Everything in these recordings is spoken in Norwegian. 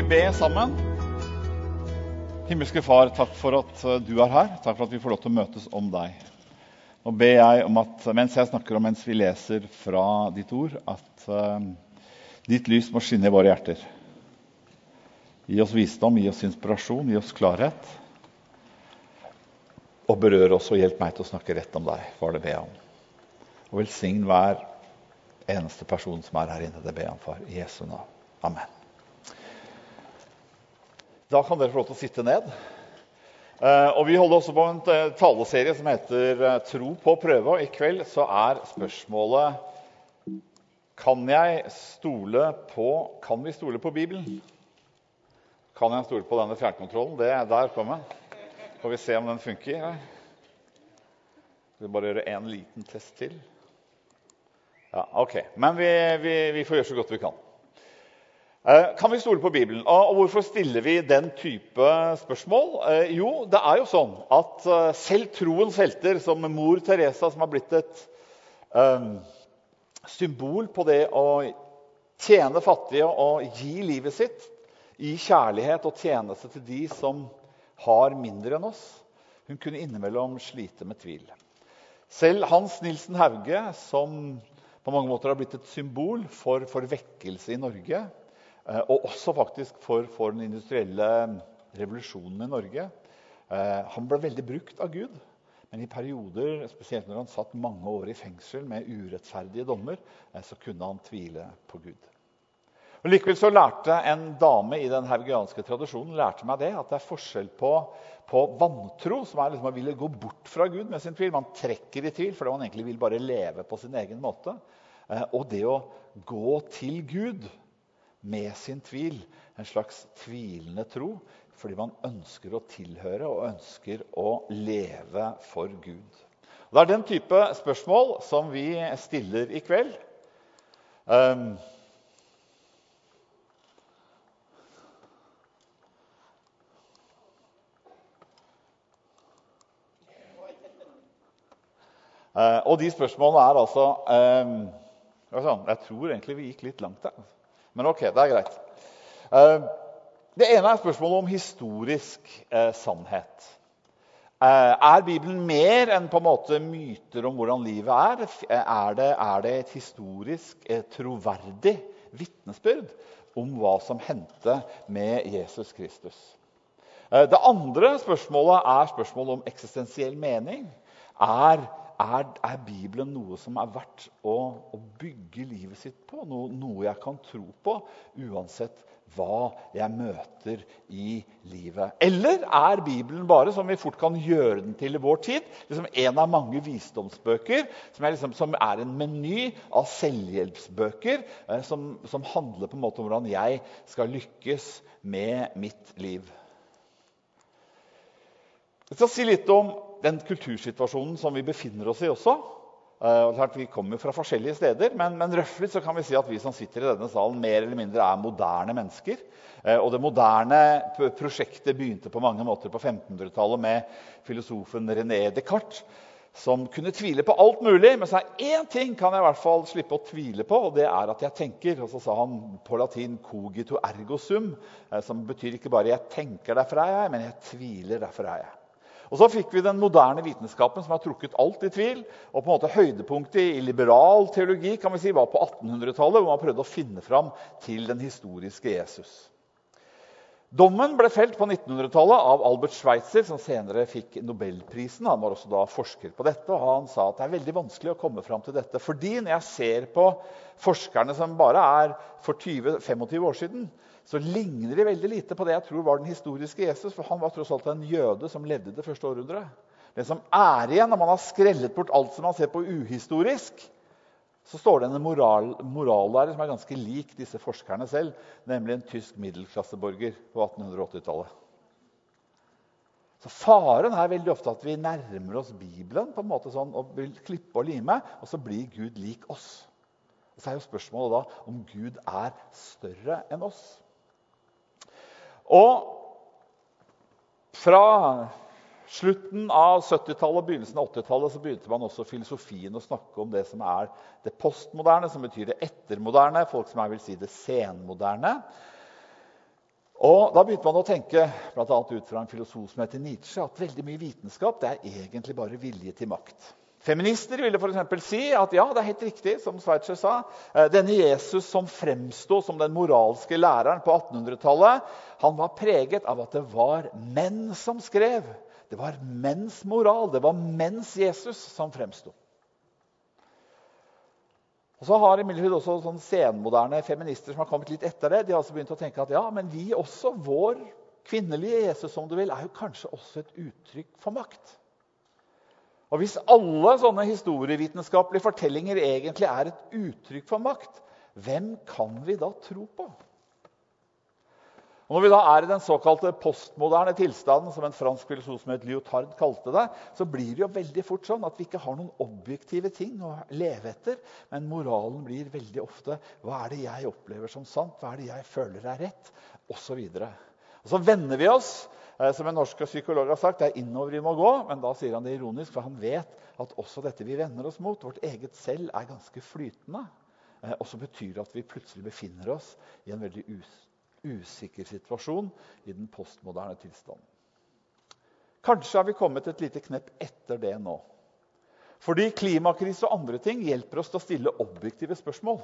vi be sammen? Himmelske Far, takk for at eh, du er her. Takk for at vi får lov til å møtes om deg. Nå ber jeg om at mens jeg snakker og mens vi leser fra ditt ord, at uh, ditt lys må skinne i våre hjerter. Gi oss visdom, gi oss inspirasjon, gi oss klarhet. Og berør oss og hjelp meg til å snakke rett om deg, var det jeg om. Og velsign hver eneste person som er her inne. Det ber jeg om, far. I Jesu navn. Amen. Da kan dere få lov til å sitte ned. Uh, og Vi holder også på en uh, taleserie som heter uh, 'Tro på prøve'. Og I kveld så er spørsmålet kan jeg stole på, kan vi stole på Bibelen. Kan jeg stole på denne fjernkontrollen? Det er der på meg. Får vi se om den funker. Vi bare gjøre en liten test til? Ja, ok. Men vi, vi, vi får gjøre så godt vi kan. Eh, kan vi stole på Bibelen? Og hvorfor stiller vi den type spørsmål? Eh, jo, det er jo sånn at eh, selv troens helter, som mor Teresa, som har blitt et symbol på det å tjene fattige og gi livet sitt i kjærlighet og tjeneste til de som har mindre enn oss, hun kunne innimellom slite med tvil. Selv Hans Nilsen Hauge, som på mange måter har blitt et symbol for, for vekkelse i Norge, Eh, og også faktisk for, for, den industrielle revolusjonen i Norge. Eh, han ble veldig brukt av Gud, men i perioder, spesielt når han satt mange år i fengsel med urettferdige dommer, eh, så kunne han tvile på Gud. Og Likevel så lærte en dame i den haugianske tradisjonen lærte meg det, at det er forskjell på, på vantro, som er liksom å ville gå bort fra Gud med sin tvil. Man trekker i tvil fordi man egentlig vil bare leve på sin egen måte. Og det å gå til Gud med sin tvil. En slags tvilende tro fordi man ønsker å tilhøre og ønsker å leve for Gud. Og det er den type spørsmål som vi stiller i kveld. Um, og de spørsmålene er altså um, Jeg tror egentlig vi gikk litt langt der. Men ok, det er greit. Eh, det ene er spørsmålet om historisk eh, sannhet. Eh, er Bibelen mer enn på en måte myter om hvordan livet er? Er det, er det et historisk, troverdig vitnesbyrd om hva som hendte med Jesus Kristus? Det andre spørsmålet er spørsmålet om eksistensiell mening. Er er, er, Bibelen noe som er verdt å, å bygge livet sitt på? Noe, noe, jeg kan tro på uansett hva jeg møter i livet? Eller er Bibelen bare, som vi fort kan gjøre den til i vår tid, liksom en av mange visdomsbøker som er, liksom, som er en meny av selvhjelpsbøker eh, som, som, handler på en måte om hvordan jeg skal lykkes med mitt liv? Jeg skal si litt om den kultursituasjonen som vi befinner oss i også. Uh, vi kommer fra forskjellige steder, men, men røftlig kan vi si at vi som sitter i denne salen, mer eller mindre er moderne mennesker. Uh, og Det moderne prosjektet begynte på mange måter på 1500-tallet med filosofen René Descartes, som kunne tvile på alt mulig. Men er én ting kan jeg i hvert fall slippe å tvile på, og det er at jeg tenker. Og så sa han på latin 'cogito ergo sum', uh, som betyr ikke bare 'jeg tenker, derfor er jeg', men 'jeg tviler, derfor er jeg'. Og Så fikk vi den moderne vitenskapen som har trukket alt i tvil. og på en måte Høydepunktet i liberal teologi kan vi si, var på 1800-tallet, hvor man prøvde å finne fram til den historiske Jesus. Dommen ble felt på 1900-tallet av Albert Schweitzer, som senere fikk nobelprisen. Han var også da forsker på dette, og han sa at det er veldig vanskelig å komme fram til dette. Fordi når jeg ser på forskerne som bare er for 20-25 år siden, så ligner de veldig lite på det jeg tror var den historiske Jesus. For han var tross alt en jøde som levde det første århundret. Det som er igjen når man har skrellet bort alt som man ser på uhistorisk, så står det en moral, morallærer som er ganske lik disse forskerne selv, nemlig en tysk middelklasseborger på 1880-tallet. Så Faren er veldig ofte at vi nærmer oss Bibelen på en måte sånn, og vil klippe og lime, og så blir Gud lik oss. Og Så er jo spørsmålet da om Gud er større enn oss. Og fra slutten av 70-tallet og begynnelsen av 80-tallet så begynte man også filosofien å snakke om det som er det postmoderne, som betyr det ettermoderne, folk som jeg vil si det senmoderne. Og Da begynte man å tenke blant annet ut fra en filosof som heter Nietzsche, at veldig mye vitenskap det er egentlig bare vilje til makt. Feminister ville f.eks. si at ja, det er helt riktig, som Sveitser sa. Eh, denne Jesus som fremsto som den moralske læreren på 1800-tallet, han var preget av at det var menn som skrev. Det var menns moral, det var menns Jesus som fremsto. Og så har imidlertid også sånn senmoderne feminister som har kommet litt etter det, de har også begynt å tenke at ja, men vi også, vår kvinnelige Jesus som du vil, er jo kanskje også et uttrykk for makt. Og Hvis alle sånne historievitenskapelige fortellinger egentlig er et uttrykk for makt, hvem kan vi da tro på? Og når vi da er i den såkalte postmoderne tilstanden, som en fransk filosof som het Lyotard kalte det, så blir det jo veldig fort sånn at vi ikke har noen objektive ting å leve etter. Men moralen blir veldig ofte hva er det jeg opplever som sant, hva er det jeg føler er rett. Og, og så vender vi oss. Eh, som en norsk psykolog har sagt, det er innover vi må gå. Men da sier han det ironisk, for han vet at også dette vi vender oss mot, vårt eget selv, er ganske flytende. Eh, og så betyr det at vi plutselig befinner oss i en veldig us usikker situasjon i den postmoderne tilstanden. Kanskje har vi kommet et lite knepp etter det nå. Fordi klimakrise og andre ting hjelper oss til å stille objektive spørsmål.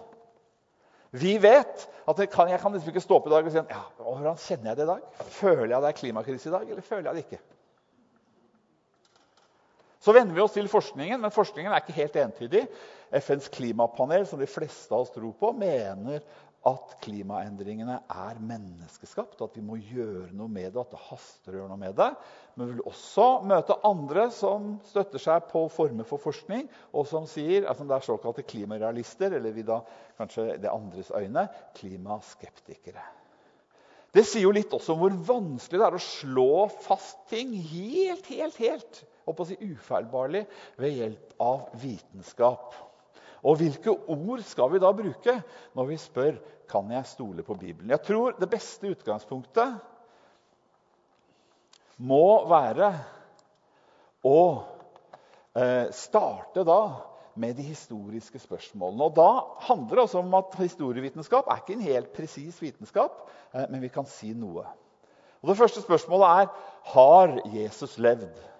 Vi vet at kan, Jeg kan liksom ikke stå opp i dag og si ja, hvordan kjenner jeg det i dag. Føler jeg det er klimakrise i dag, eller føler jeg det ikke? Så venner vi oss til forskningen, men forskningen er ikke helt entydig. FNs klimapanel, som de fleste av oss tror på, mener at klimaendringene er menneskeskapt, og at vi må gjøre noe med det. at det haster å gjøre noe med det. Men vi vil også møte andre som støtter seg på former for forskning, og som sier altså det er såkalte klimarealister, eller vi da kanskje det andres øyne klimaskeptikere. Det sier jo litt også om hvor vanskelig det er å slå fast ting helt, helt, helt og på å si ufeilbarlig ved hjelp av vitenskap. Og hvilke ord skal vi da bruke når vi spør kan jeg stole på Bibelen? Jeg tror det beste utgangspunktet må være å eh, starte da med de historiske spørsmålene. Og Da handler det også om at historievitenskap er ikke en helt presis vitenskap, eh, men vi kan si noe. Og Det første spørsmålet er har Jesus levd.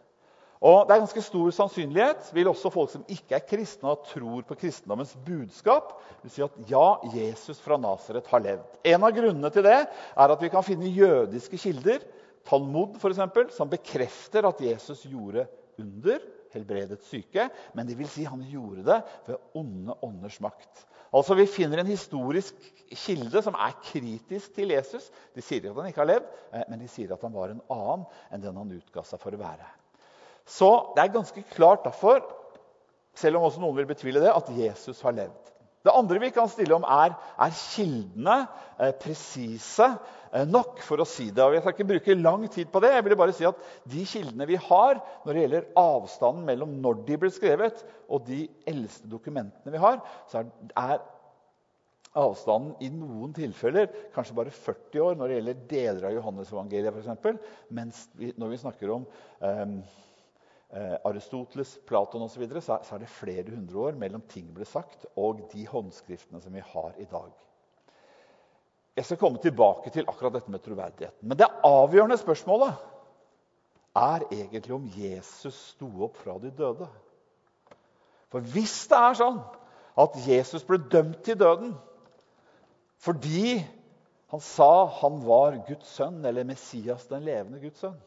Og Det er ganske stor sannsynlighet vil også folk som ikke er kristne og tror på kristendommens budskap, vil si at ja, Jesus fra Nasaret har levd. En av grunnene til det er at vi kan finne jødiske kilder, Talmud f.eks., som bekrefter at Jesus gjorde under, helbredet syke, men det vil si han gjorde det ved onde ånders makt. Altså Vi finner en historisk kilde som er kritisk til Jesus. De sier at han ikke har levd, eh, men de sier at han var en annen enn den han utga seg for å være. Så det er ganske klart derfor, selv om også noen vil betvile det, at Jesus har levd. Det andre vi kan stille om, er er kildene eh, presise eh, nok for å si det. Og Jeg skal ikke bruke lang tid på det. Jeg ville bare si at De kildene vi har når det gjelder avstanden mellom når de ble skrevet, og de eldste dokumentene vi har, så er avstanden i noen tilfeller kanskje bare 40 år når det gjelder deler av Johannes-evangeliet f.eks. Mens vi, når vi snakker om eh, Aristoteles, Platon osv., så, videre, så er det flere hundre år mellom ting ble sagt, og de håndskriftene som vi har i dag. Jeg skal komme tilbake til akkurat dette med troverdigheten. Men det avgjørende spørsmålet er egentlig om Jesus sto opp fra de døde. For hvis det er sånn at Jesus ble dømt til døden fordi han sa han var Guds sønn, eller Messias, den levende Guds sønn,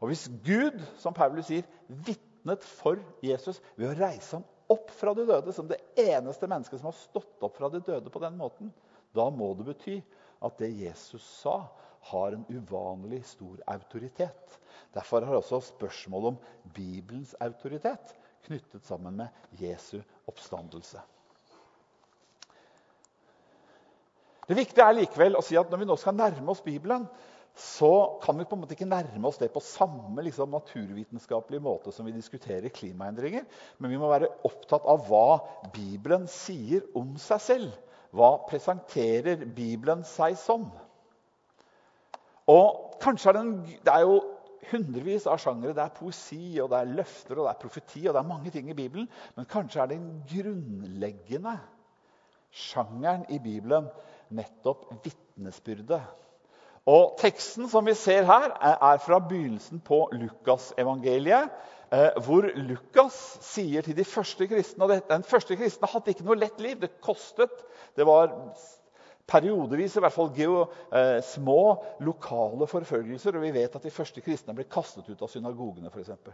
og hvis Gud, som Paulus sier, vitnet for Jesus ved å reise ham opp fra de døde, som det eneste mennesket som har stått opp fra de døde på den måten, da må det bety at det Jesus sa, har en uvanlig stor autoritet. Derfor har også spørsmålet om Bibelens autoritet knyttet sammen med Jesu oppstandelse. Det viktige er likevel å si at når vi nå skal nærme oss Bibelen, så kan vi på en måte ikke nærme oss det på samme liksom, naturvitenskapelige måte som vi diskuterer klimaendringer. Men vi må være opptatt av hva Bibelen sier om seg selv. Hva presenterer Bibelen seg som? Og kanskje er det, en, det er jo hundrevis av sjangere. Det er poesi, og det er løfter, og det er profeti, og det er mange ting i Bibelen. Men kanskje er den grunnleggende sjangeren i Bibelen nettopp vitnesbyrdet Og Teksten som vi ser her, er fra begynnelsen på Lukasevangeliet. Eh, hvor Lukas sier til de første kristne og Den første kristne hadde ikke noe lett liv. Det kostet. Det var periodevis i hvert fall geo, eh, små lokale forfølgelser. Og vi vet at de første kristne ble kastet ut av synagogene. For eksempel.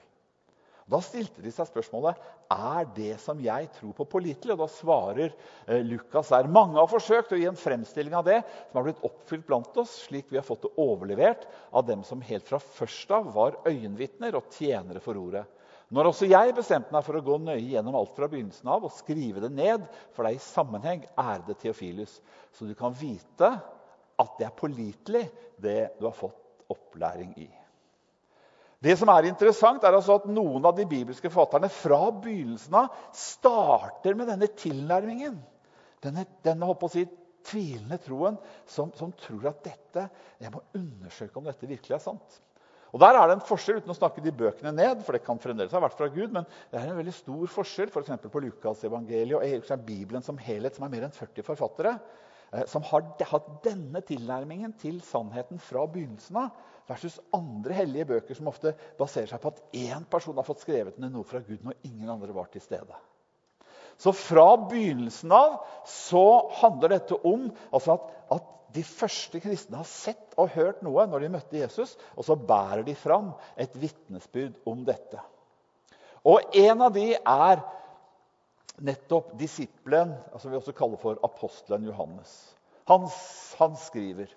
Da stilte de seg spørsmålet er det som jeg tror på, pålitelig. Og da svarer eh, Lukas her. Mange har forsøkt å gi en fremstilling av det som har blitt oppfylt blant oss, slik vi har fått det overlevert av dem som helt fra først av var øyenvitner og tjenere for ordet. Når også jeg bestemte meg for å gå nøye gjennom alt fra begynnelsen av og skrive det ned for deg i sammenheng, ærede Theofilus, så du kan vite at det er pålitelig, det du har fått opplæring i. Det som er interessant, er altså at noen av de bibelske forfatterne fra begynnelsen av starter med denne tilnærmingen. Denne, denne å si, tvilende troen som, som tror at dette, jeg må undersøke om dette virkelig er sant. Og Der er det en forskjell, uten å snakke de bøkene ned, for det kan fremdeles ha vært fra Gud, men det er en veldig stor forskjell for på Lukas evangeliet og Bibelen som helhet, som er mer enn 40 forfattere, som har hatt denne tilnærmingen til sannheten fra begynnelsen av, versus andre hellige bøker som ofte baserer seg på at én person har fått skrevet ned noe fra Gud når ingen andre var til stede. Så fra begynnelsen av så handler dette om altså at, at de første kristne har sett og hørt noe når de møtte Jesus, og så bærer de fram et vitnesbyrd om dette. Og en av de er nettopp disippelen, som vi også kaller for apostelen Johannes. Han, han skriver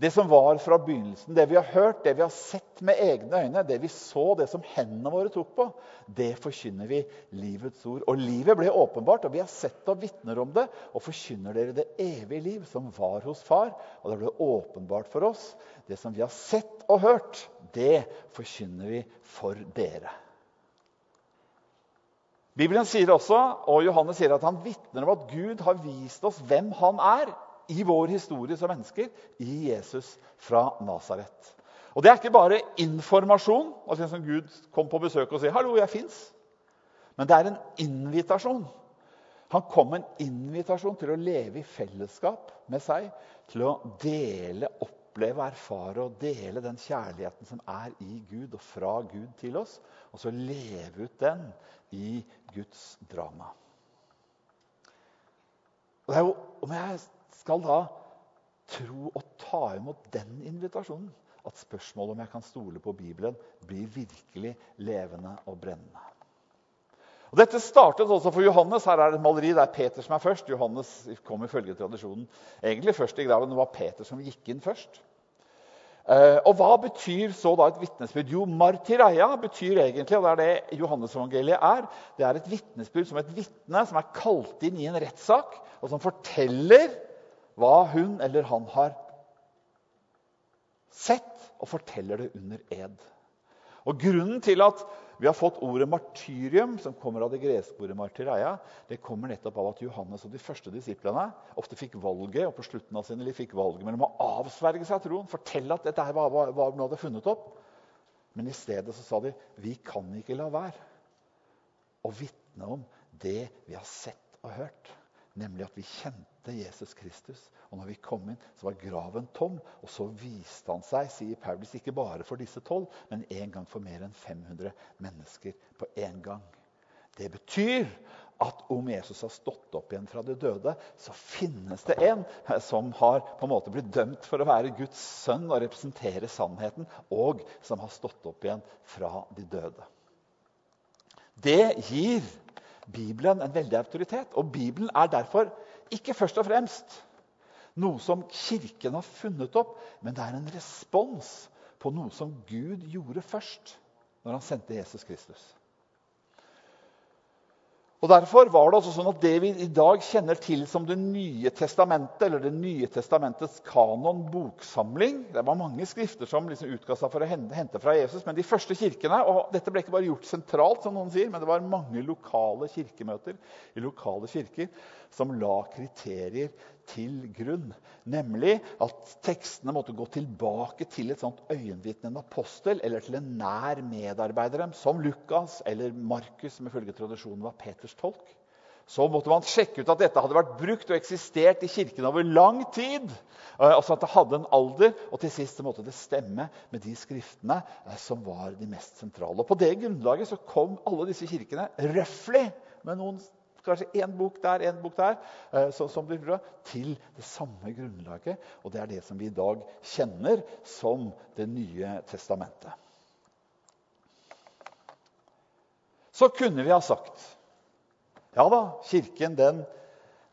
det som var fra begynnelsen, det vi har hørt, det vi har sett med egne øyne, det vi så, det som hendene våre tok på, det forkynner vi livets ord. Og livet ble åpenbart, og vi har sett og vitner om det, og forkynner dere det evige liv som var hos Far. Og det ble åpenbart for oss. Det som vi har sett og hørt, det forkynner vi for dere. Bibelen sier også, og Johannes sier at han vitner om at Gud har vist oss hvem han er i vår historie som mennesker i Jesus fra Nasaret. Og Det er ikke bare informasjon, altså som Gud kom på besøk og sier 'hallo, jeg fins'. Men det er en invitasjon. Han kom med en invitasjon til å leve i fellesskap med seg. Til å dele, oppleve, erfare og dele den kjærligheten som er i Gud og fra Gud til oss. Og så leve ut den i Guds drama. Og det er jo, om jeg skal da tro og ta imot den invitasjonen. At spørsmålet om jeg kan stole på Bibelen, blir virkelig levende og brennende. Og Dette startet også for Johannes. Her er det et maleri. Det er Peter som er først. Johannes kom ifølge tradisjonen egentlig først i graven. Det var Peter som gikk inn først. Eh, og Hva betyr så da et vitnesbyrd? Jo, martireia betyr egentlig, og det er det Johannes-evangeliet er, det er et vitnesbyrd som et vitne som er kalt inn i en rettssak, og som forteller hva hun eller han har sett, og forteller det under ed. Og Grunnen til at vi har fått ordet martyrium, som kommer av det greske ordet martyreia, det kommer nettopp av at Johannes og de første disiplene ofte fikk valget og på slutten av sine liv fikk valget mellom å avsverge seg troen, fortelle at dette var noe de hadde funnet opp. Men i stedet så sa de vi kan ikke la være å vitne om det vi har sett og hørt. Nemlig at vi kjente Jesus Kristus. Og når vi kom inn, så var graven tom. Og så viste han seg, sier Paulus, ikke bare for disse tolv, men en gang for mer enn 500 mennesker på én gang. Det betyr at om Jesus har stått opp igjen fra de døde, så finnes det en som har på en måte blitt dømt for å være Guds sønn og representere sannheten, og som har stått opp igjen fra de døde. Det gir Bibelen en veldig autoritet. Og Bibelen er derfor ikke først og fremst noe som Kirken har funnet opp, men det er en respons på noe som Gud gjorde først når han sendte Jesus Kristus. Og Derfor var det også sånn at det vi i dag kjenner til som Det nye testamentet, eller Det nye testamentets kanon, boksamling Det var mange skrifter som liksom utga seg for å hente fra Jesus. Men de første kirkene og Dette ble ikke bare gjort sentralt, som noen sier, men det var mange lokale kirkemøter i lokale kirker som la kriterier til grunn. Nemlig at tekstene måtte gå tilbake til et sånt øyenvitne, en apostel, eller til en nær medarbeider som Lukas eller Markus, som ifølge tradisjonen var Peters tolk. Så måtte man sjekke ut at dette hadde vært brukt og eksistert i kirken over lang tid. Eh, altså at det hadde en alder, Og til sist måtte det stemme med de skriftene eh, som var de mest sentrale. Og På det grunnlaget så kom alle disse kirkene røftlig, med noen, kanskje én bok der, én bok der, eh, så, som blir bra, til det samme grunnlaget. Og det er det som vi i dag kjenner som Det nye testamentet. Så kunne vi ha sagt ja da, Kirken den,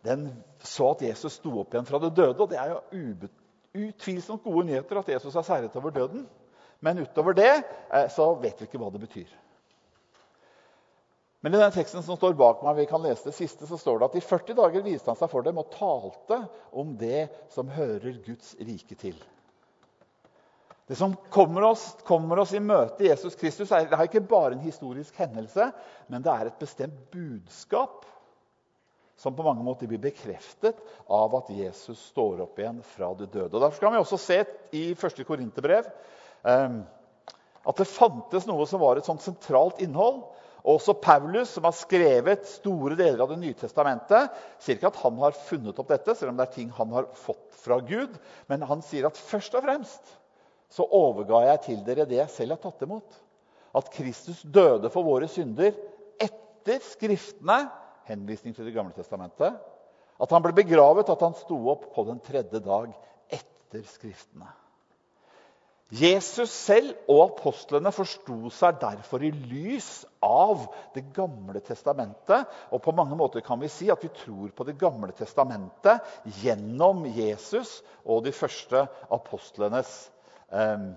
den så at Jesus sto opp igjen fra det døde. Og det er jo utvilsomt gode nyheter at Jesus har seiret over døden. Men utover det eh, så vet vi ikke hva det betyr. Men i den teksten som står bak meg, vi kan lese det siste, så står det at i 40 dager viste han seg for dem og talte om det som hører Guds rike til. Det som kommer oss, kommer oss i møte Jesus Kristus, er, er ikke bare en historisk hendelse, men det er et bestemt budskap som på mange måter blir bekreftet av at Jesus står opp igjen fra det døde. Og Derfor kan vi også se i 1. Korinterbrev um, at det fantes noe som var et sånt sentralt innhold. Også Paulus, som har skrevet store deler av Det nye testamentet, sier ikke at han har funnet opp dette, selv om det er ting han har fått fra Gud. Men han sier at først og fremst så overga jeg til dere det jeg selv har tatt imot. At Kristus døde for våre synder etter Skriftene, henvisning til Det gamle testamentet. At han ble begravet, at han sto opp på den tredje dag etter Skriftene. Jesus selv og apostlene forsto seg derfor i lys av Det gamle testamentet. Og på mange måter kan vi si at vi tror på Det gamle testamentet gjennom Jesus og de første apostlenes eh,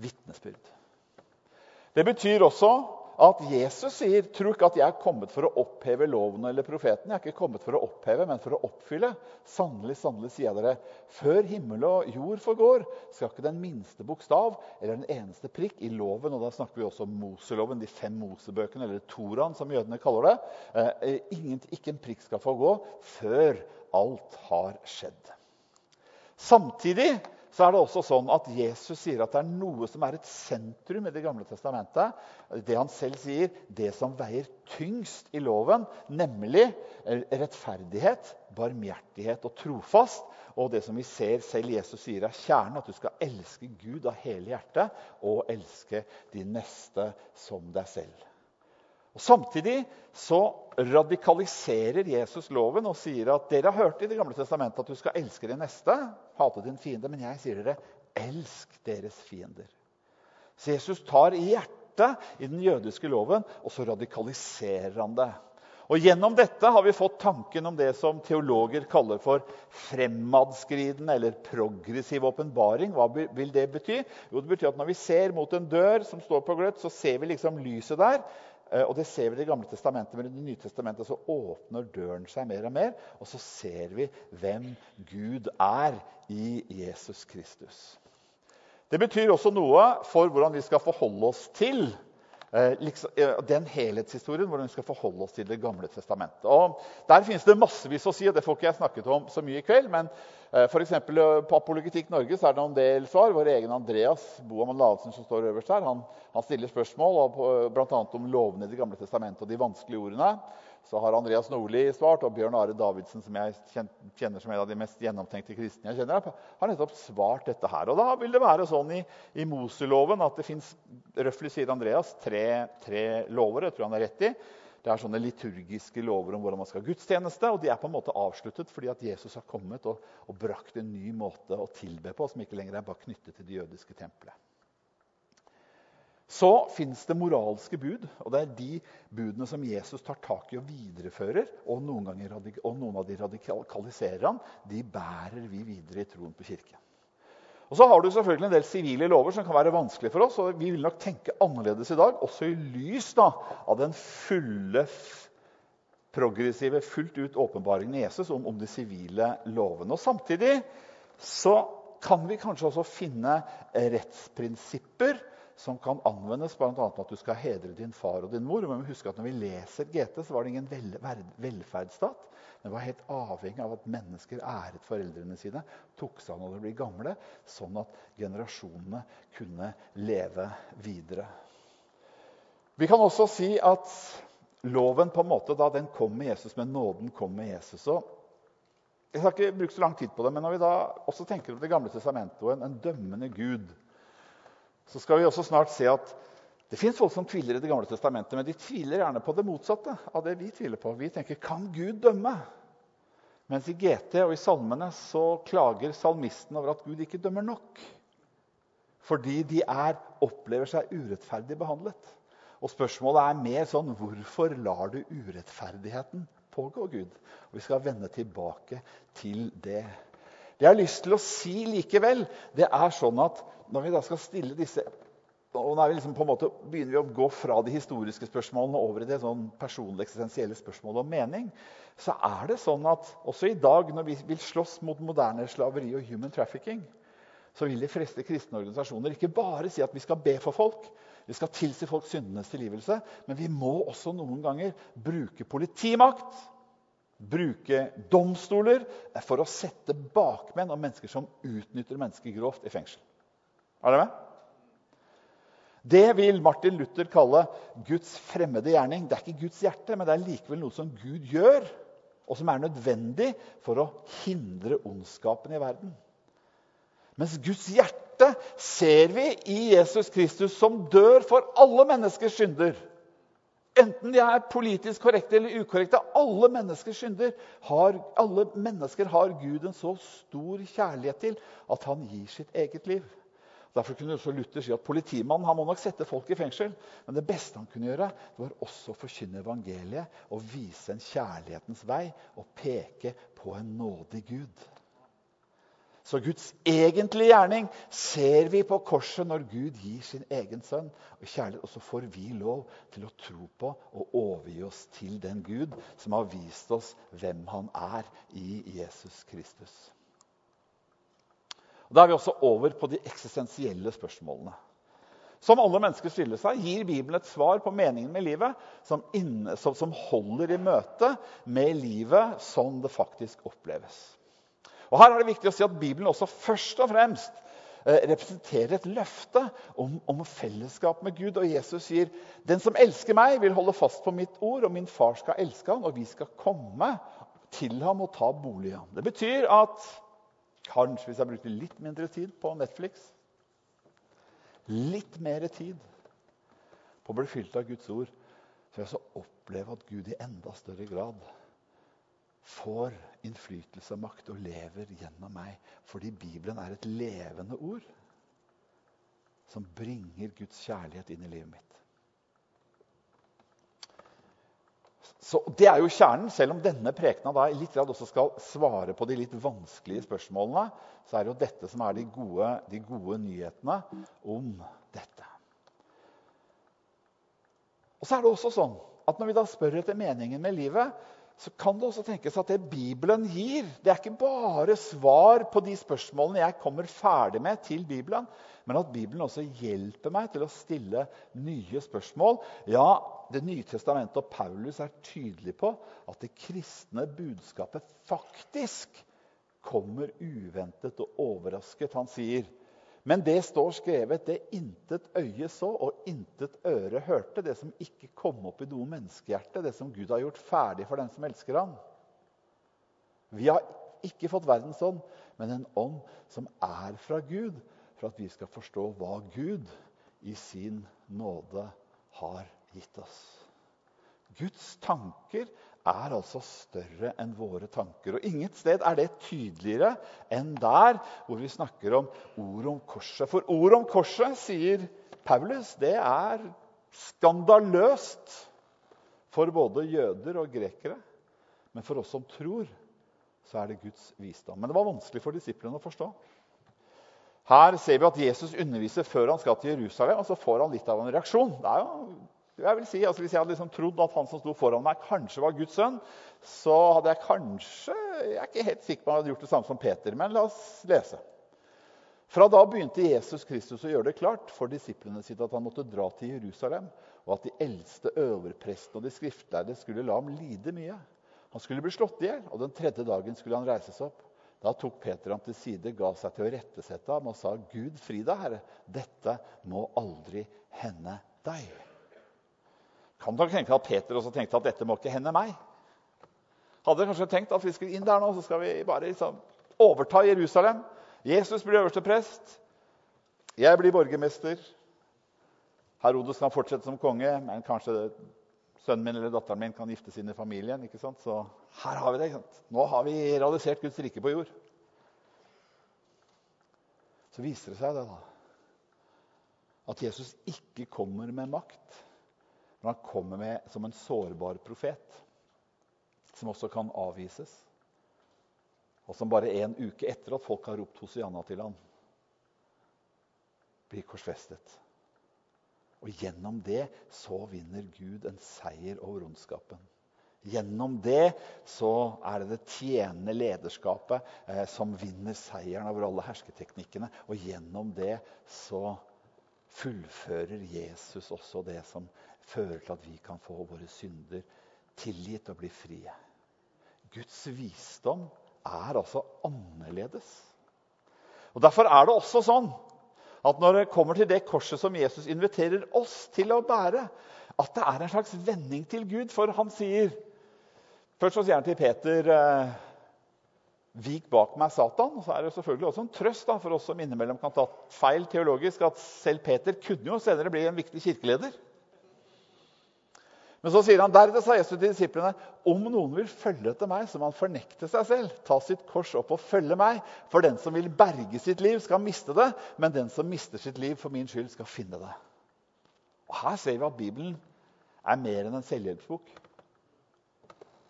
vitnesbyrd. Det betyr også at Jesus sier tror ikke at jeg er kommet for å oppheve loven eller profeten. Jeg er ikke kommet for å oppheve, men for å oppfylle. Sannelig, sannelig, sier jeg dere, før himmel og jord forgår, skal ikke den minste bokstav eller den eneste prikk i loven og da snakker vi også om Moseloven, de fem Mosebøkene, eller Toraen, som jødene kaller det. Eh, ingen, ikke en prikk skal forgå før alt har skjedd. Samtidig så er det også sånn at Jesus sier at det er noe som er et sentrum i Det gamle testamentet. Det han selv sier, det som veier tyngst i loven, nemlig rettferdighet, barmhjertighet og trofast. Og det som vi ser selv Jesus sier er kjernen, at du skal elske Gud av hele hjertet og elske din neste som deg selv. Og Samtidig så radikaliserer Jesus loven og sier at dere har hørt i Det gamle testamentet at du skal elske din neste, hate din fiende, men jeg sier dere elsk deres fiender. Så Jesus tar i hjertet i den jødiske loven, og så radikaliserer han det. Og Gjennom dette har vi fått tanken om det som teologer kaller for fremadskriden eller progressiv åpenbaring. Hva vil det bety? Jo, det betyr at Når vi ser mot en dør som står på gløtt, så ser vi liksom lyset der. Eh, og Det ser vi i Det gamle testamentet, men i Det nye testamentet så åpner døren seg mer og mer. Og så ser vi hvem Gud er i Jesus Kristus. Det betyr også noe for hvordan vi skal forholde oss til liksom, den helhetshistorien hvordan vi skal forholde oss til Det gamle testamentet. Og Der finnes det massevis å si, og det får ikke jeg snakket om så mye i kveld. men Eh, for eksempel, eh, på Apologetikk Norge så er det en del svar. Vår egen Andreas Boaman Ladesen som står øverst her, han, han stiller spørsmål eh, bl.a. om lovene i Det gamle testamentet og de vanskelige ordene. Så har Andreas Nordli svart, og Bjørn Are Davidsen, som jeg kjenner som en av de mest gjennomtenkte kristne jeg kjenner, har nettopp svart dette her. Og da vil det være sånn i, i Moseloven at det fins røftlig, sier Andreas, tre, tre lover. Jeg tror han har rett i. Det er sånne liturgiske lover om hvordan man skal ha gudstjeneste. og De er på en måte avsluttet fordi at Jesus har kommet og, og brakt en ny måte å tilbe på, som ikke lenger er bare knyttet til det jødiske tempelet. Så fins det moralske bud, og det er de budene som Jesus tar tak i og viderefører. Og noen, ganger, og noen av de radikaliserer han. De bærer vi videre i troen på kirken. Og så har du selvfølgelig en del sivile lover som kan være vanskelig for oss. og Vi vil nok tenke annerledes i dag, også i lys da, av den fulle, progressive, fullt ut åpenbaringen i Jesus om, om de sivile lovene. Og Samtidig så kan vi kanskje også finne rettsprinsipper som kan anvendes, bl.a. at du skal hedre din far og din mor. Men husk at når vi leser GT, så var det ingen vel, velferdsstat. Den var helt avhengig av at mennesker æret foreldrene sine, tok seg av når de ble gamle, sånn at generasjonene kunne leve videre. Vi kan også si at loven på en måte da den kom med Jesus, men nåden kom med Jesus. Og jeg skal ikke bruke så lang tid på det, men når vi da også tenker på Det gamle testamentet og en, en dømmende Gud, så skal vi også snart se at det fins folk som tviler i Det gamle testamentet, men de tviler gjerne på det motsatte av det vi tviler på. Vi tenker kan Gud dømme? Mens i GT og i salmene så klager salmisten over at Gud ikke dømmer nok. Fordi de er, opplever seg urettferdig behandlet. Og spørsmålet er mer sånn hvorfor lar du urettferdigheten pågå, Gud? Og Vi skal vende tilbake til det. Det jeg har lyst til å si likevel, det er sånn at når vi da skal stille disse og nå liksom måte begynner vi å gå fra de historiske spørsmålene over i det sånn personlige eksistensielle spørsmålet om mening. Så er det sånn at også i dag, når vi vil slåss mot moderne slaveri og human trafficking, så vil de fleste kristne organisasjoner ikke bare si at vi skal be for folk, vi skal tilsi folk syndenes tilgivelse, men vi må også noen ganger bruke politimakt, bruke domstoler, for å sette bakmenn og mennesker som utnytter mennesker grovt, i fengsel. Er dere med? Det vil Martin Luther kalle Guds fremmede gjerning. Det er ikke Guds hjerte, men det er likevel noe som Gud gjør, og som er nødvendig for å hindre ondskapen i verden. Mens Guds hjerte ser vi i Jesus Kristus, som dør for alle menneskers synder. Enten de er politisk korrekte eller ukorrekte. Alle mennesker synder har, alle mennesker har Gud en så stor kjærlighet til at han gir sitt eget liv. Derfor kunne også Luther si at politimannen han må nok sette folk i fengsel. Men det beste han kunne gjøre, det var også å forkynne evangeliet og vise en kjærlighetens vei og peke på en nådig Gud. Så Guds egentlige gjerning ser vi på korset når Gud gir sin egen sønn. Og kjærlighet, og så får vi lov til å tro på og overgi oss til den Gud som har vist oss hvem han er i Jesus Kristus. Og Da er vi også over på de eksistensielle spørsmålene. Som alle mennesker stiller seg, gir Bibelen et svar på meningen med livet som, inne, som, holder i møte med livet som det faktisk oppleves. Og Her er det viktig å si at Bibelen også først og fremst eh, representerer et løfte om, om, fellesskap med Gud. Og Jesus sier, 'Den som elsker meg, vil holde fast på mitt ord, og min far skal elske ham, og vi skal komme til ham og ta bolig i ham.' Det betyr at kanskje hvis jeg brukte litt mindre tid på Netflix, litt mer tid på å bli fylt av Guds ord, så vil jeg så oppleve at Gud i enda større grad får innflytelse og makt og lever gjennom meg. Fordi Bibelen er et levende ord som bringer Guds kjærlighet inn i livet mitt. Så Det er jo kjernen. Selv om denne prekena da litt også skal svare på de litt vanskelige spørsmålene, så er det jo dette som er de gode, de gode nyhetene om dette. Og så er det også sånn at Når vi da spør etter meningen med livet, så kan det også tenkes at det Bibelen gir, det er ikke bare svar på de spørsmålene jeg kommer ferdig med til Bibelen, men at Bibelen også hjelper meg til å stille nye spørsmål. Ja, Det nye testamentet og Paulus er tydelig på at det kristne budskapet faktisk kommer uventet og overrasket. Han sier men det står skrevet, det intet øye så og intet øre hørte, det som ikke kom opp i noe menneskehjerte, det som Gud har gjort ferdig for den som elsker ham. Vi har ikke fått verdens ånd, men en ånd som er fra Gud, for at vi skal forstå hva Gud i sin nåde har gitt oss. Guds tanker er altså større enn våre tanker. Og Inget sted er det tydeligere enn der hvor vi snakker om ordet om korset. For ordet om korset, sier Paulus, det er skandaløst for både jøder og grekere. Men for oss som tror, så er det Guds visdom. Men det var vanskelig for disiplene å forstå. Her ser vi at Jesus underviser før han skal til Jerusalem, og så får han litt av en reaksjon. Det er jo jeg vil si, altså Hvis jeg hadde liksom trodd at han som sto foran meg, kanskje var Guds sønn, så hadde jeg kanskje Jeg er ikke helt sikker på om jeg hadde gjort det samme som Peter, men la oss lese. Fra da begynte Jesus Kristus å gjøre det klart for disiplene sitt at han måtte dra til Jerusalem, og at de eldste øverprestene og de skriftlærde skulle la ham lide mye. Han skulle bli slått i hjel, og den tredje dagen skulle han reises opp. Da tok Peter ham til side, ga seg til å rettesette ham og sa, 'Gud fri deg, Herre. Dette må aldri hende deg.' Kan dere tenke at Peter også tenkte at dette må ikke hende meg? Hadde kanskje tenkt at vi skulle inn der nå, så skal vi bare liksom overta Jerusalem? Jesus blir øverste prest. Jeg blir borgermester. Herodes kan fortsette som konge, men kanskje sønnen min eller datteren min kan gifte i familien. ikke sant? Så her har vi det. ikke sant? Nå har vi realisert Guds rike på jord. Så viser det seg det da, at Jesus ikke kommer med makt, men han kommer med som en sårbar profet, som også kan avvises. Og som bare en uke etter at folk har ropt Hosianna til ham, blir korsfestet. Og gjennom det så vinner Gud en seier over ondskapen. Gjennom det så er det det tjenende lederskapet eh, som vinner seieren over alle hersketeknikkene. Og gjennom det så fullfører Jesus også det som fører til at vi kan få våre synder tilgitt og bli frie. Guds visdom er altså annerledes. Og Derfor er det også sånn at når det kommer til det korset som Jesus inviterer oss til å bære, at det er en slags vending til Gud. For han sier Først så sier han til Peter eh, Vik bak meg, Satan. Og så er det selvfølgelig også en trøst da, for oss som innimellom kan ta feil teologisk, at selv Peter kunne jo senere bli en viktig kirkeleder. Men så sier han deretter sa Jesus til disiplene om noen vil følge etter meg, så må han fornekte seg selv, ta sitt kors opp og følge meg. For den som vil berge sitt liv, skal miste det, men den som mister sitt liv for min skyld, skal finne det. Og Her ser vi at Bibelen er mer enn en selvhjelpsbok.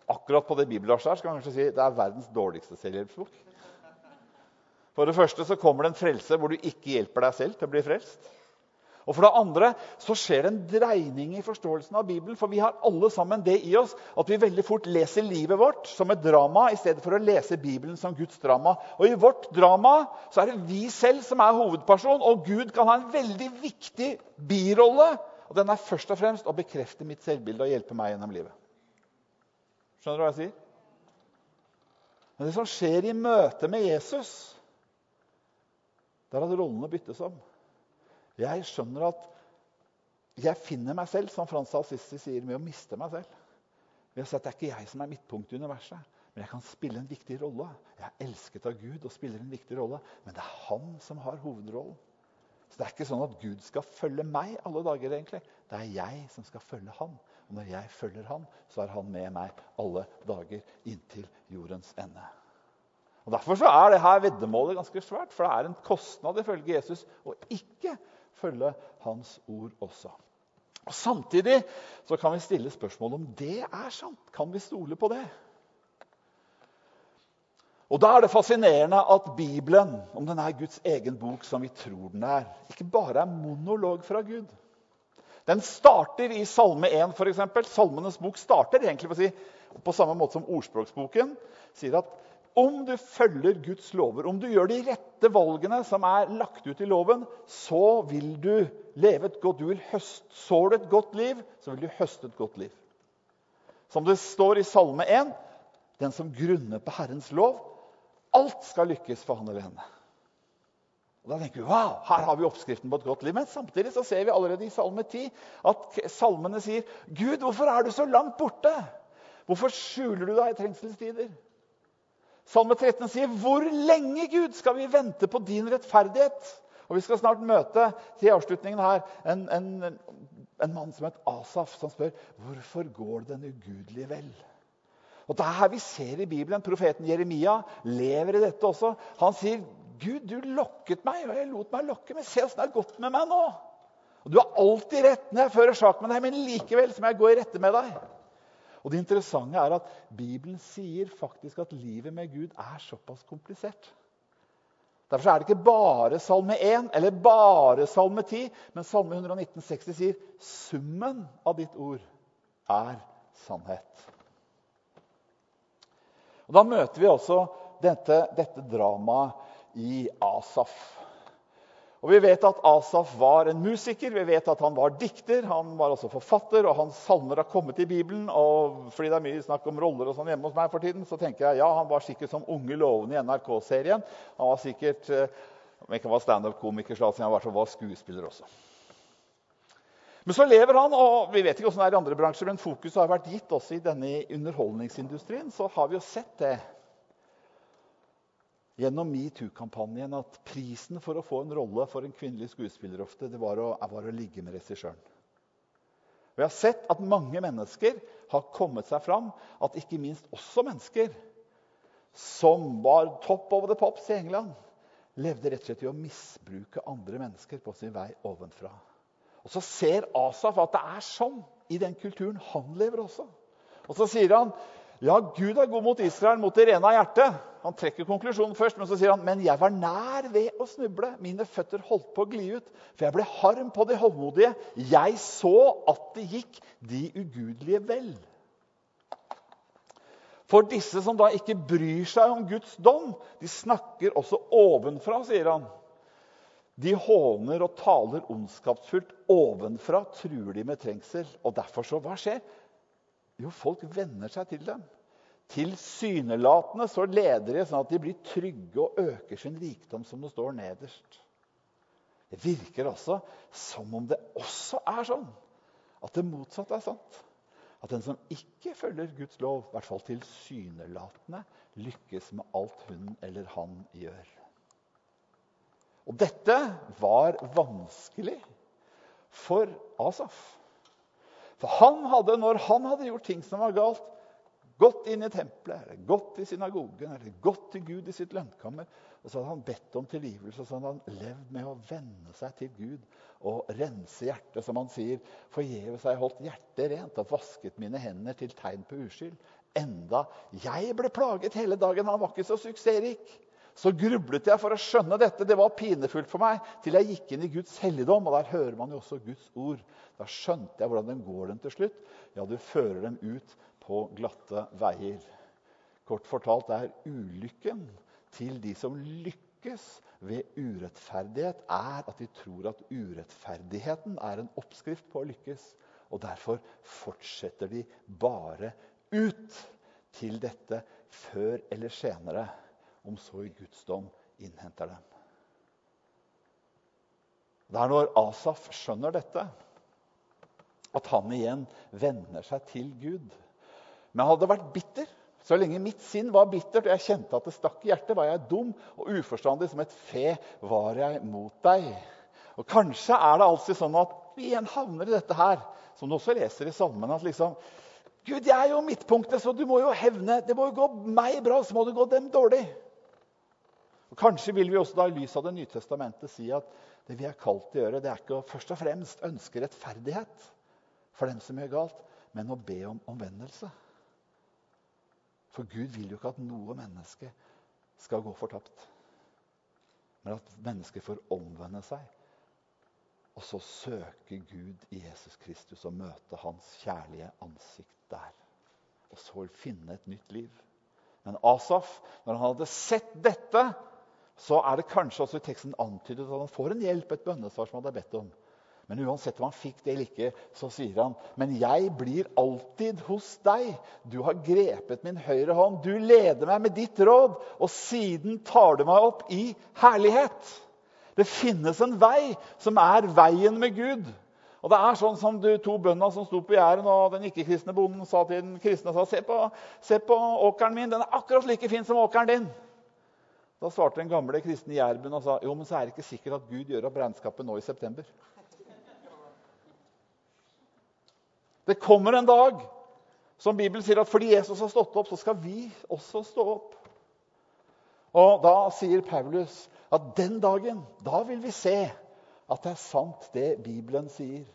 Akkurat på det bibelverset her skal man kanskje si det er verdens dårligste selvhjelpsbok. For det første så kommer det en frelse hvor du ikke hjelper deg selv til å bli frelst. Og For det andre så skjer det en dreining i forståelsen av Bibelen. For vi har alle sammen det i oss at vi veldig fort leser livet vårt som et drama i stedet for å lese Bibelen som Guds drama. Og I vårt drama så er det vi selv som er hovedperson, og Gud kan ha en veldig viktig birolle. Og Den er først og fremst å bekrefte mitt selvbilde og hjelpe meg gjennom livet. Skjønner du hva jeg sier? Men det som skjer i møte med Jesus, det er at rollene byttes om. Jeg skjønner at jeg finner meg selv, som Frans Alcisti sier, med å miste meg selv. Ved å si at Det er ikke jeg som er midtpunktet i universet, men jeg kan spille en viktig rolle. Jeg er elsket av Gud og spiller en viktig rolle, men det er han som har hovedrollen. Så Det er ikke sånn at Gud skal følge meg alle dager. egentlig. Det er jeg som skal følge han. Og når jeg følger han, så er han med meg alle dager inntil jordens ende. Og Derfor så er det her veddemålet ganske svært, for det er en kostnad ifølge Jesus å ikke følge hans ord også. Og Samtidig så kan vi stille spørsmål om det er sant. Kan vi stole på det? Og Da er det fascinerende at Bibelen, om den er Guds egen bok som vi tror den er, ikke bare er monolog fra Gud. Den starter i Salme 1, f.eks. Salmenes bok starter egentlig på, si, på samme måte som ordspråksboken. sier at om du følger Guds lover, om du gjør de rette valgene som er lagt ut i loven, så vil du leve et godt du vil høst, Sår du et godt liv, så vil du høste et godt liv. Som det står i Salme 1.: Den som grunner på Herrens lov, alt skal lykkes for han eller henne. Og da tenker vi, wow, Her har vi oppskriften på et godt liv. Men samtidig så ser vi allerede i Salme 10 at salmene sier Gud, hvorfor er du så langt borte? Hvorfor skjuler du deg i trengselstider? Salme 13 sier, 'Hvor lenge, Gud, skal vi vente på din rettferdighet?' Og Vi skal snart møte til avslutningen her en, en, en mann som het Asaf, som spør hvorfor går den ugudelige vel. Og Det er her vi ser i Bibelen. Profeten Jeremia lever i dette også. Han sier, 'Gud, du lokket meg, og jeg lot meg lokke, men se åssen det har gått med meg nå.' Og Du har alltid rett når jeg fører sak med deg, men likevel må jeg gå i rette med deg. Og det interessante er at Bibelen sier faktisk at livet med Gud er såpass komplisert. Derfor er det ikke bare Salme 1 eller bare Salme 10, men Salme 119, 60 sier summen av ditt ord er sannhet. Og Da møter vi også dette, dette dramaet i Asaf. Og Vi vet at Asaf var en musiker, vi vet at han var dikter, han var også forfatter, og hans salmer har kommet i Bibelen. og Fordi det er mye snakk om roller og sånn hjemme hos meg for tiden, så tenker jeg ja, han var sikkert som Unge lovende i NRK-serien. Han var sikkert eh, om ikke han var standup-komiker, så han var skuespiller også. Men så lever han, og vi vet ikke hvordan det er i andre bransjer, men fokuset har vært gitt også i denne underholdningsindustrien. Så har vi jo sett det gjennom metoo-kampanjen at prisen for å få en rolle for en kvinnelig skuespiller ofte, det var å, var å ligge med regissøren. Vi har sett at mange mennesker har kommet seg fram, at ikke minst også mennesker som var top over the pops i England, levde rett og slett i å misbruke andre mennesker på sin vei ovenfra. Og Så ser Asaf at det er sånn i den kulturen han lever også. Og så sier han ja, Gud er god mot Israel, mot det rene av hjertet. Han trekker konklusjonen først, men så sier han men jeg var nær ved å snuble. Mine føtter holdt på å gli ut, for jeg ble harm på de hovmodige. Jeg så at det gikk de ugudelige vel. For disse som da ikke bryr seg om Guds dom, de snakker også ovenfra, sier han. De håner og taler ondskapsfullt. Ovenfra truer de med trengsel. Og derfor så, hva skjer? Jo, folk venner seg til dem. Tilsynelatende så leder de sånn at de blir trygge og øker sin rikdom, som det står nederst. Det virker også som om det også er sånn at det motsatte er sant. At den som ikke følger Guds lov, i hvert fall tilsynelatende, lykkes med alt hun eller han gjør. Og dette var vanskelig for Asaf. For han hadde, når han hadde gjort ting som var galt, gått inn i tempelet, eller gått i synagogen eller gått til Gud i sitt lønnkammer, og så hadde han bedt om tilgivelse. Så hadde han levd med å venne seg til Gud og rense hjertet, som han sier. Forgjeves har jeg holdt hjertet rent og vasket mine hender til tegn på uskyld. Enda jeg ble plaget hele dagen. Han var ikke så suksessrik. Så grublet jeg for å skjønne dette. Det var pinefullt for meg til jeg gikk inn i Guds helligdom. Og der hører man jo også Guds ord. Da skjønte jeg hvordan den går den til slutt. Ja, du fører dem ut på glatte veier. Kort fortalt er ulykken til de som lykkes ved urettferdighet, er at de tror at urettferdigheten er en oppskrift på å lykkes. Og derfor fortsetter de bare ut til dette før eller senere om så i Guds dom innhenter dem. Det er når Asaf skjønner dette, at han igjen venner seg til Gud. Men jeg hadde vært bitter. Så lenge mitt sinn var bittert og jeg kjente at det stakk i hjertet, var jeg dum og uforstandig som et fe var jeg mot deg. Og Kanskje er det alltid sånn at vi igjen havner i dette her, som du også leser i salmen. at liksom, Gud, jeg er jo midtpunktet, så du må jo hevne. Det må jo gå meg bra, så må det gå dem dårlig. Og Kanskje vil vi også da i lys av Det nye testamentet si at det vi er kalt til å gjøre, det er ikke å først og fremst ønske rettferdighet for dem som gjør galt, men å be om omvendelse. For Gud vil jo ikke at noe menneske skal gå fortapt. Men at mennesker får omvende seg. Og så søke Gud i Jesus Kristus og møte hans kjærlige ansikt der. Og så finne et nytt liv. Men Asaf, når han hadde sett dette, så er det kanskje også i teksten antydet at han får en hjelp, et bønnesvar som han hadde bedt om. Men uansett om han fikk det eller ikke, så sier han, 'Men jeg blir alltid hos deg.' 'Du har grepet min høyre hånd. Du leder meg med ditt råd.' 'Og siden tar du meg opp i herlighet.' Det finnes en vei som er veien med Gud. Og det er sånn som de to bøndene som sto på Jæren, og den ikke-kristne bonden sa til den kristne sa, se på, se på åkeren min. Den er akkurat like fin som åkeren din. Da svarte den gamle kristne jærben og sa jo, men så er det ikke sikkert at Gud gjør opp regnskapet nå i september. Det kommer en dag som Bibelen sier at fordi Jesus har stått opp, så skal vi også stå opp. Og Da sier Paulus at den dagen, da vil vi se at det er sant, det Bibelen sier.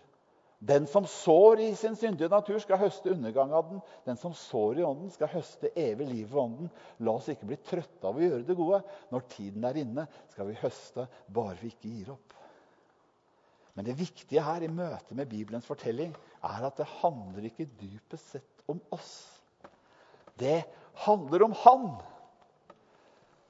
Den som sår i sin syndige natur, skal høste undergang av den. Den som sår i ånden, skal høste evig liv ved ånden. La oss ikke bli trøtte av å gjøre det gode. Når tiden er inne, skal vi høste, bare vi ikke gir opp. Men det viktige her i møte med Bibelens fortelling er at det handler ikke dypest sett om oss. Det handler om Han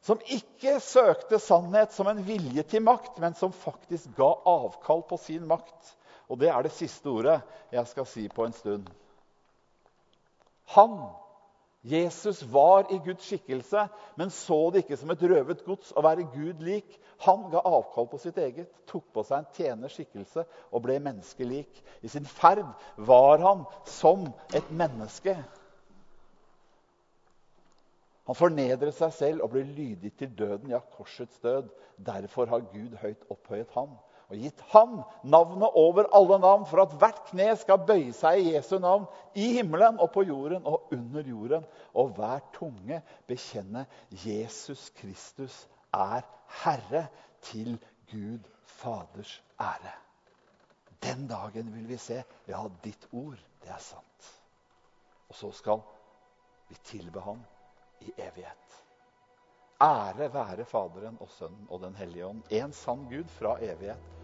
som ikke søkte sannhet som en vilje til makt, men som faktisk ga avkall på sin makt og det er det siste ordet jeg skal si på en stund. Han Jesus var i Guds skikkelse, men så det ikke som et røvet gods å være Gud lik. Han ga avkall på sitt eget, tok på seg en tjeners skikkelse og ble menneskelik. I sin ferd var han som et menneske. Han fornedret seg selv og ble lydig til døden, ja, korsets død. Derfor har Gud høyt opphøyet ham og gitt ham navnet over alle navn, for at hvert kne skal bøye seg i Jesu navn, i himmelen og på jorden og under jorden, og hver tunge bekjenne Jesus Kristus er Herre, til Gud Faders ære. Den dagen vil vi se ja, ditt ord, det er sant. Og så skal vi tilbe ham i evighet. Ære være Faderen og Sønnen og Den hellige ånd, en sann Gud fra evighet